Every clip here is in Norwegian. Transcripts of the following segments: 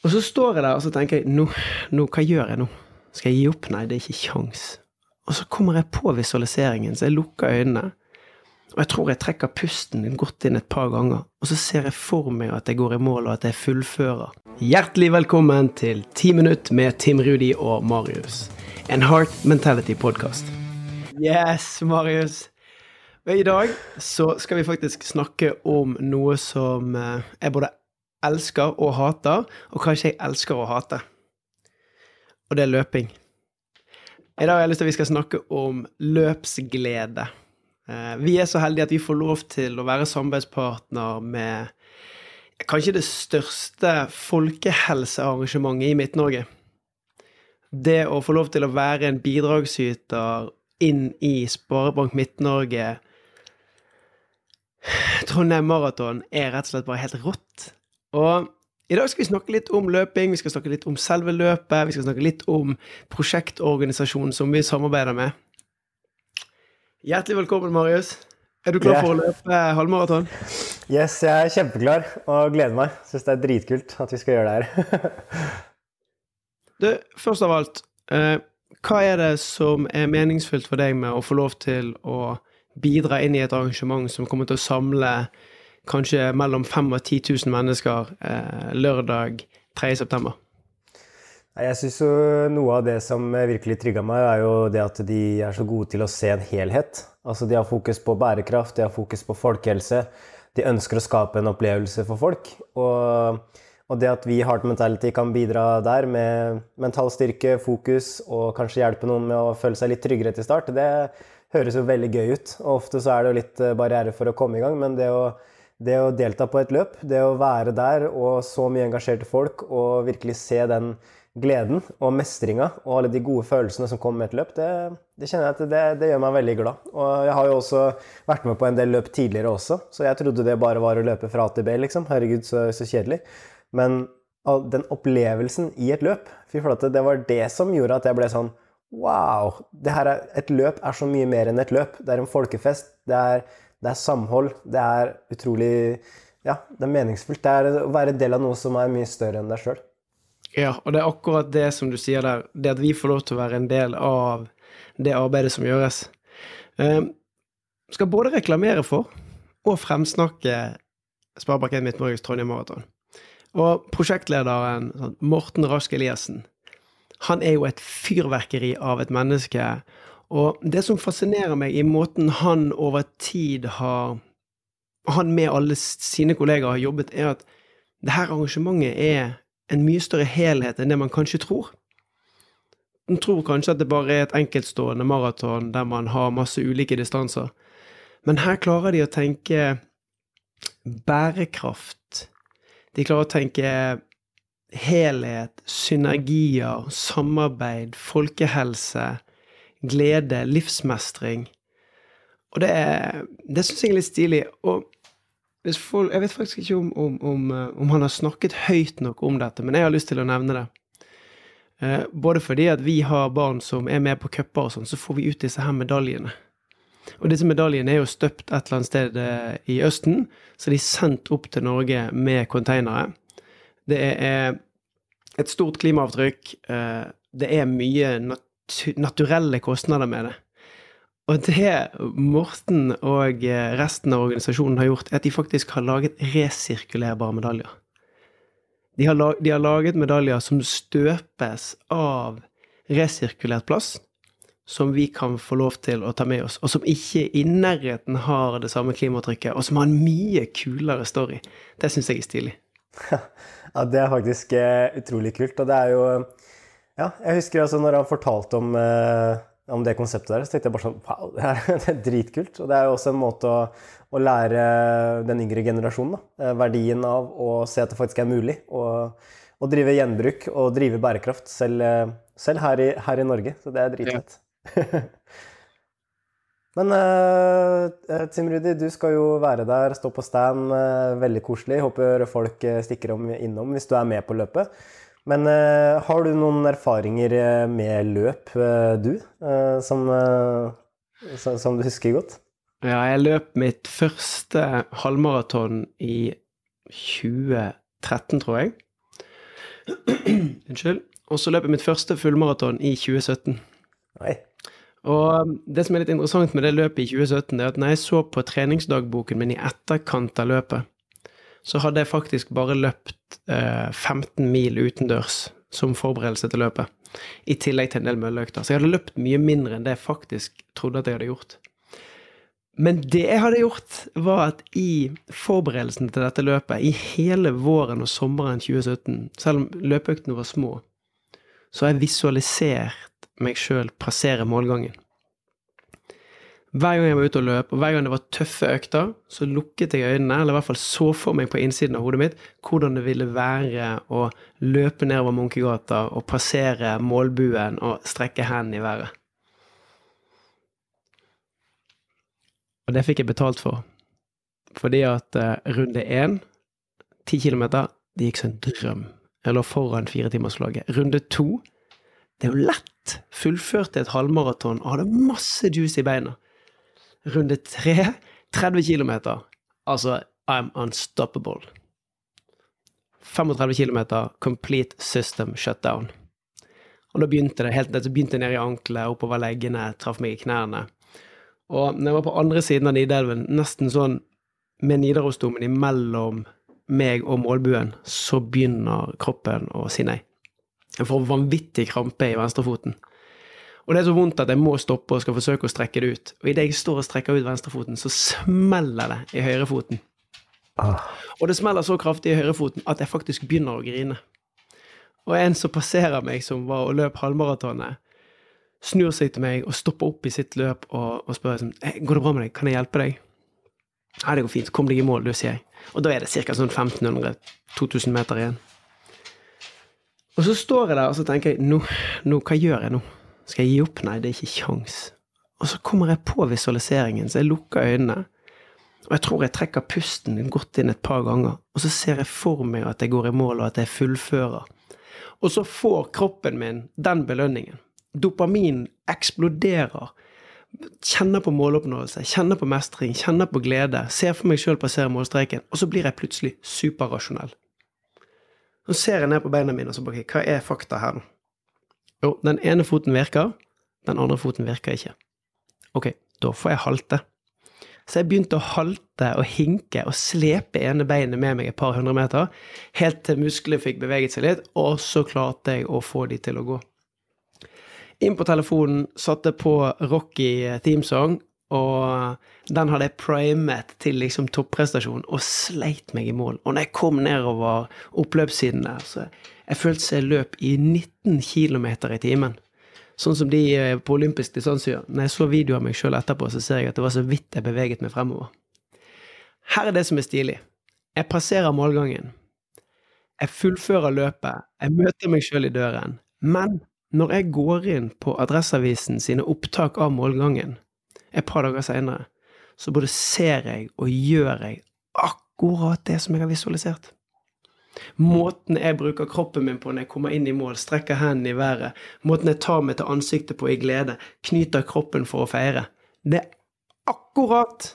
Og så står jeg der og så tenker jeg, nå, nå, hva gjør jeg nå? Skal jeg gi opp? Nei, det er ikke kjangs. Og så kommer jeg på visualiseringen, så jeg lukker øynene. Og jeg tror jeg trekker pusten godt inn et par ganger, og så ser jeg for meg at jeg går i mål, og at jeg fullfører. Hjertelig velkommen til Ti minutt med Tim Rudi og Marius. En Heart Mentality-podkast. Yes, Marius. I dag så skal vi faktisk snakke om noe som eh, er både elsker og hater, og kanskje jeg elsker å hate. Og det er løping. I dag har jeg lyst til at vi skal snakke om løpsglede. Eh, vi er så heldige at vi får lov til å være samarbeidspartner med kanskje det største folkehelsearrangementet i Midt-Norge. Det å få lov til å være en bidragsyter inn i Sparebank Midt-Norge Trondheim Maraton er rett og slett bare helt rått. Og i dag skal vi snakke litt om løping, vi skal snakke litt om selve løpet, vi skal snakke litt om prosjektorganisasjonen som vi samarbeider med. Hjertelig velkommen, Marius. Er du klar for å løpe halvmaraton? Yes, jeg er kjempeklar og gleder meg. Syns det er dritkult at vi skal gjøre det her. du, først av alt, eh, hva er det som er meningsfullt for deg med å få lov til å bidra inn i et arrangement som kommer til å samle kanskje mellom 5000 og 10 000 mennesker eh, lørdag 3.9. Jeg syns jo noe av det som virkelig trigga meg, er jo det at de er så gode til å se en helhet. Altså De har fokus på bærekraft, de har fokus på folkehelse. De ønsker å skape en opplevelse for folk. Og, og det at vi i Heart Mentality kan bidra der med mental styrke, fokus og kanskje hjelpe noen med å føle seg litt tryggere til start, det høres jo veldig gøy ut. Og ofte så er det jo litt eh, barriere for å komme i gang, men det å det å delta på et løp, det å være der og så mye engasjerte folk og virkelig se den gleden og mestringa og alle de gode følelsene som kommer med et løp, det, det kjenner jeg at det, det, gjør meg veldig glad. Og jeg har jo også vært med på en del løp tidligere også, så jeg trodde det bare var å løpe fra A til B, liksom. Herregud, så, så kjedelig. Men den opplevelsen i et løp, fy flate, det var det som gjorde at jeg ble sånn Wow! Er, et løp er så mye mer enn et løp. Det er en folkefest. Det er det er samhold. Det er utrolig Ja, det er meningsfullt. Det er å være del av noe som er mye større enn deg sjøl. Ja, og det er akkurat det som du sier der. Det at vi får lov til å være en del av det arbeidet som gjøres. Um, skal både reklamere for og fremsnakke Sparebank1 Midt-Norges Trondheim Maraton. Og prosjektlederen, sånn, Morten Rask Eliassen, han er jo et fyrverkeri av et menneske og det som fascinerer meg i måten han over tid har Han med alle sine kollegaer har jobbet, er at det her arrangementet er en mye større helhet enn det man kanskje tror. Man tror kanskje at det bare er et enkeltstående maraton der man har masse ulike distanser. Men her klarer de å tenke bærekraft. De klarer å tenke helhet, synergier, samarbeid, folkehelse glede, livsmestring. Og det, det syns jeg er litt stilig. Og folk, jeg vet faktisk ikke om, om, om, eh, om, han har snakket høyt nok om dette, men jeg har lyst til å nevne det. Eh, både fordi at vi har barn som er med på cuper og sånn, så får vi ut disse her medaljene. Og disse medaljene er jo støpt et eller annet sted eh, i Østen, så de er sendt opp til Norge med konteinere. Det er et stort klimaavtrykk. Det er mye natur naturelle kostnader med det. Og det Morten og eh, resten av organisasjonen har gjort, er at de faktisk har laget resirkulerbare medaljer. De har, lag, de har laget medaljer som støpes av resirkulert plast, som vi kan få lov til å ta med oss, og som ikke i nærheten har det samme klimatrykket, og som har en mye kulere story. Det syns jeg er stilig. Ja, det er faktisk uh, utrolig kult. Og det er jo ja, jeg husker altså når han fortalte om, eh, om, det konseptet der, så tenkte jeg bare sånn Wow, det er, det er dritkult. Og det er jo også en måte å, å lære den yngre generasjonen da, eh, verdien av å se at det faktisk er mulig å, å drive gjenbruk og drive bærekraft, selv, eh, selv her, i, her, i, Norge. Så det er dritfett. Ja. Men uh, Tim Rudi, du skal jo være der, stå på stand. Uh, veldig koselig. Håper folk stikker om innom hvis du er med på løpet. Men uh, har du noen erfaringer eh, med løp, uh, du, uh, som, som, du husker godt? Ja, jeg løp mitt første halvmaraton i 2013, tror jeg. Unnskyld. Og så løp jeg mitt første fullmaraton i 2017. Nei. Og um, det som er litt interessant med det løpet i 2017, det er at når jeg så på treningsdagboken min i etterkant av løpet, så hadde jeg faktisk bare løpt eh, 15 mil utendørs som forberedelse til løpet. I tillegg til en del mølleøkter. Så jeg hadde løpt mye mindre enn det jeg faktisk trodde at jeg hadde gjort. Men det jeg hadde gjort, var at i forberedelsen til dette løpet, i hele våren og sommeren 2017, selv om løpeøktene var små, så har jeg visualisert meg sjøl passere målgangen. Hver gang jeg var ute og løp, og hver gang det var tøffe økter, så lukket jeg øynene, eller i hvert fall så for meg på innsiden av hodet mitt hvordan det ville være å løpe nedover Munkegata og passere målbuen og strekke hendene i været. Og det fikk jeg betalt for. Fordi at uh, runde én, ti kilometer, det gikk som en drøm. Jeg lå foran firetimerslaget. Runde to, det er jo lett. Fullførte et halvmaraton og hadde masse juice i beina. Runde tre, 30 km. Altså, I'm unstoppable. 35 km, complete system shutdown. Og da begynte det helt det begynte ned i ankelet, oppover leggene, traff meg i knærne. Og når jeg var på andre siden av Nidelven, nesten sånn med Nidarosdomen imellom meg og målbuen, så begynner kroppen å si nei. Jeg får vanvittig krampe i venstrefoten. Og det er så vondt at jeg må stoppe og skal forsøke å strekke det ut. Og idet jeg står og strekker ut venstrefoten, så smeller det i høyrefoten. Ah. Og det smeller så kraftig i høyrefoten at jeg faktisk begynner å grine. Og en som passerer meg, som var og løp halvmaratonet, snur seg til meg og stopper opp i sitt løp og, og spør sånn Går det bra med deg? Kan jeg hjelpe deg? Ja, det går fint. Kom deg i mål, du, sier jeg. Og da er det ca. sånn 1500-2000 meter igjen. Og så står jeg der og så tenker jeg nå, nå, hva gjør jeg nå? Skal jeg gi opp? Nei, det er ikke kjangs. Og så kommer jeg på visualiseringen, så jeg lukker øynene. Og jeg tror jeg trekker pusten godt inn et par ganger, og så ser jeg for meg at jeg går i mål, og at jeg fullfører. Og så får kroppen min den belønningen. Dopamin eksploderer. Kjenner på måloppnåelse, kjenner på mestring, kjenner på glede. Ser for meg sjøl passere målstreken, og så blir jeg plutselig superrasjonell. Så ser jeg ned på beina mine og så bare Hva er fakta her nå? Jo, den ene foten virker, den andre foten virker ikke. Ok, da får jeg halte. Så jeg begynte å halte og hinke og slepe ene beinet med meg et par hundre meter, helt til musklene fikk beveget seg litt, og så klarte jeg å få de til å gå. Inn på telefonen, satte på Rocky themesong, og den hadde jeg primet til liksom topprestasjon, og sleit meg i mål. Og når jeg kom nedover oppløpssiden der, så jeg følte jeg løp i 19 km i timen. Sånn som de på olympisk distanse gjør. Når jeg så video av meg sjøl etterpå, så ser jeg at det var så vidt jeg beveget meg fremover. Her er det som er stilig. Jeg passerer målgangen. Jeg fullfører løpet. Jeg møter meg sjøl i døren. Men når jeg går inn på Adresseavisen sine opptak av målgangen et par dager seinere, så både ser jeg og gjør jeg akkurat det som jeg har visualisert. Måten jeg bruker kroppen min på når jeg kommer inn i mål, strekker hendene i været, måten jeg tar meg til ansiktet på i glede, knyter kroppen for å feire, det er akkurat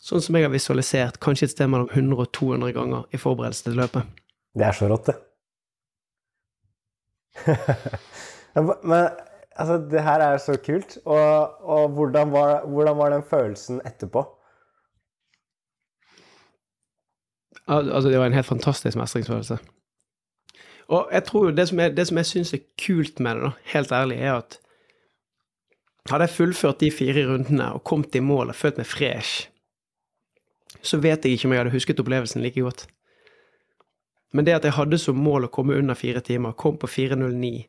sånn som jeg har visualisert kanskje et sted mellom 100 og 200 ganger i forberedelse til løpet. Det er så rått, det. Men altså, det her er så kult. Og, og hvordan, var, hvordan, var, den følelsen etterpå? Altså, det var en helt fantastisk mestringsfølelse. Og jeg tror det som, er, det som jeg syns er kult med det, da, helt ærlig, er at hadde jeg fullført de fire rundene og kommet i mål og følt meg fresh, så vet jeg ikke om jeg hadde husket opplevelsen like godt. Men det at jeg hadde som mål å komme under fire timer, kom på 4.09,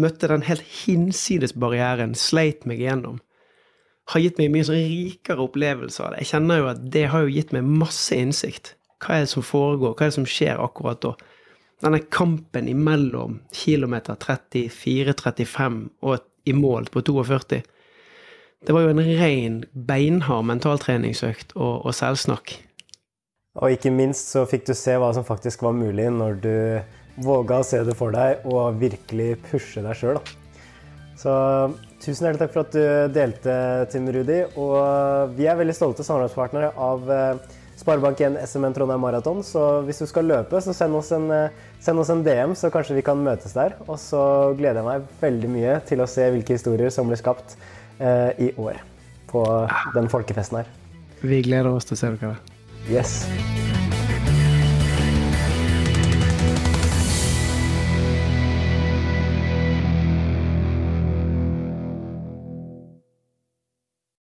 møtte den helt hinsides barrieren, sleit meg igjennom, har gitt meg mye sånn rikere opplevelser. Jeg kjenner jo at det har jo gitt meg masse innsikt. Hva er det som foregår, hva er det som skjer akkurat da? Denne kampen imellom kilometer 34-35 og i mål på 42. Det var jo en ren, beinhard mentaltreningsøkt og, og selvsnakk. Og ikke minst så fikk du se hva som faktisk var mulig når du våga å se det for deg og virkelig pushe deg sjøl. Så tusen hjertelig takk for at du delte, Tim Rudi. Og vi er veldig stolte samarbeidspartnere av eh, Sparebank1 SMN Trondheim Maraton. Så hvis du skal løpe, så send oss, en, eh, send oss en DM, så kanskje vi kan møtes der. Og så gleder jeg meg veldig mye til å se hvilke historier som blir skapt eh, i år på den folkefesten her. Vi gleder oss til å se dere. Yes.